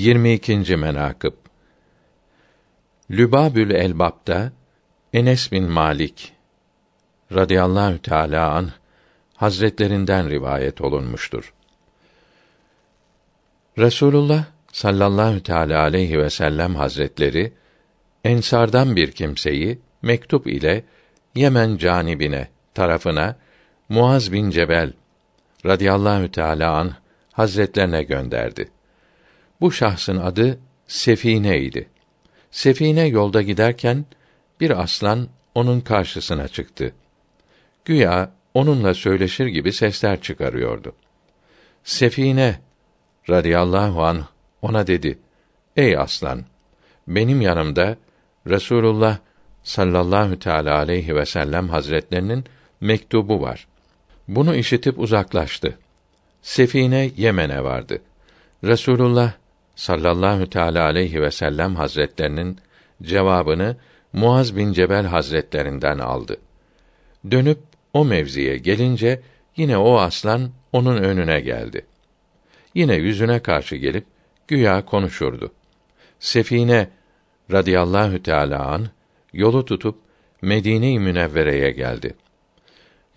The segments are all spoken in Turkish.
22. menakıb Lübabül Elbab'da Enes bin Malik radıyallahu teala an hazretlerinden rivayet olunmuştur. Resulullah sallallahu teala aleyhi ve sellem hazretleri ensardan bir kimseyi mektup ile Yemen canibine tarafına Muaz bin Cebel radıyallahu teala an hazretlerine gönderdi. Bu şahsın adı Sefine idi. Sefine yolda giderken bir aslan onun karşısına çıktı. Güya onunla söyleşir gibi sesler çıkarıyordu. Sefine radıyallahu an ona dedi: Ey aslan, benim yanımda Resulullah sallallahu teala aleyhi ve sellem hazretlerinin mektubu var. Bunu işitip uzaklaştı. Sefine Yemen'e vardı. Resulullah sallallahu teala aleyhi ve sellem hazretlerinin cevabını Muaz bin Cebel hazretlerinden aldı. Dönüp o mevziye gelince yine o aslan onun önüne geldi. Yine yüzüne karşı gelip güya konuşurdu. Sefine radıyallahu teala an yolu tutup Medine-i Münevvere'ye geldi.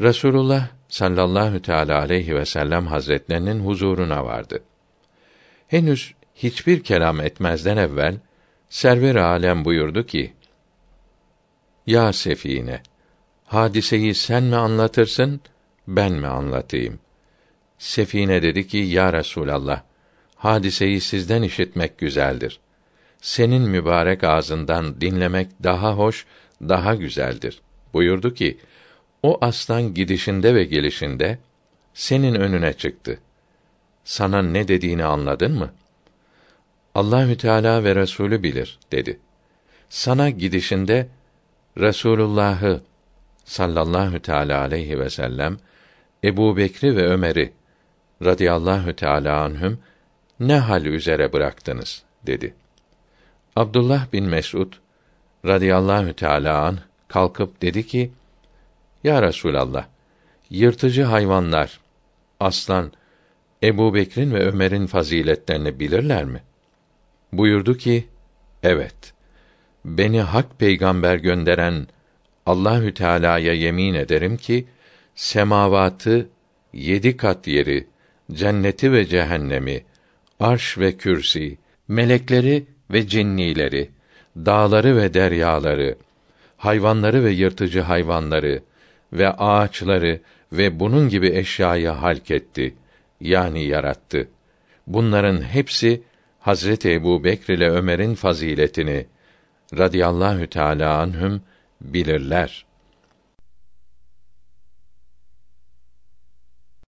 Resulullah sallallahu teala aleyhi ve sellem hazretlerinin huzuruna vardı. Henüz hiçbir kelam etmezden evvel Server alem buyurdu ki: Ya Sefine, hadiseyi sen mi anlatırsın, ben mi anlatayım? Sefine dedi ki: Ya Resulallah, hadiseyi sizden işitmek güzeldir. Senin mübarek ağzından dinlemek daha hoş, daha güzeldir. Buyurdu ki: O aslan gidişinde ve gelişinde senin önüne çıktı. Sana ne dediğini anladın mı?' Allahü Teala ve Resulü bilir dedi. Sana gidişinde Resulullah'ı sallallahu teala aleyhi ve sellem Ebu Bekri ve Ömer'i radıyallahu teala anhüm ne hal üzere bıraktınız dedi. Abdullah bin Mesud radıyallahu teala an kalkıp dedi ki: Ya Resulallah, yırtıcı hayvanlar, aslan, Ebu Bekir'in ve Ömer'in faziletlerini bilirler mi?' Buyurdu ki: Evet. Beni hak peygamber gönderen Allahü Teala'ya yemin ederim ki semavatı yedi kat yeri, cenneti ve cehennemi, arş ve kürsi, melekleri ve cinnileri, dağları ve deryaları, hayvanları ve yırtıcı hayvanları ve ağaçları ve bunun gibi eşyayı halk etti yani yarattı. Bunların hepsi Hazreti Ebu Bekr ile Ömer'in faziletini radıyallahu teâlâ anhüm bilirler.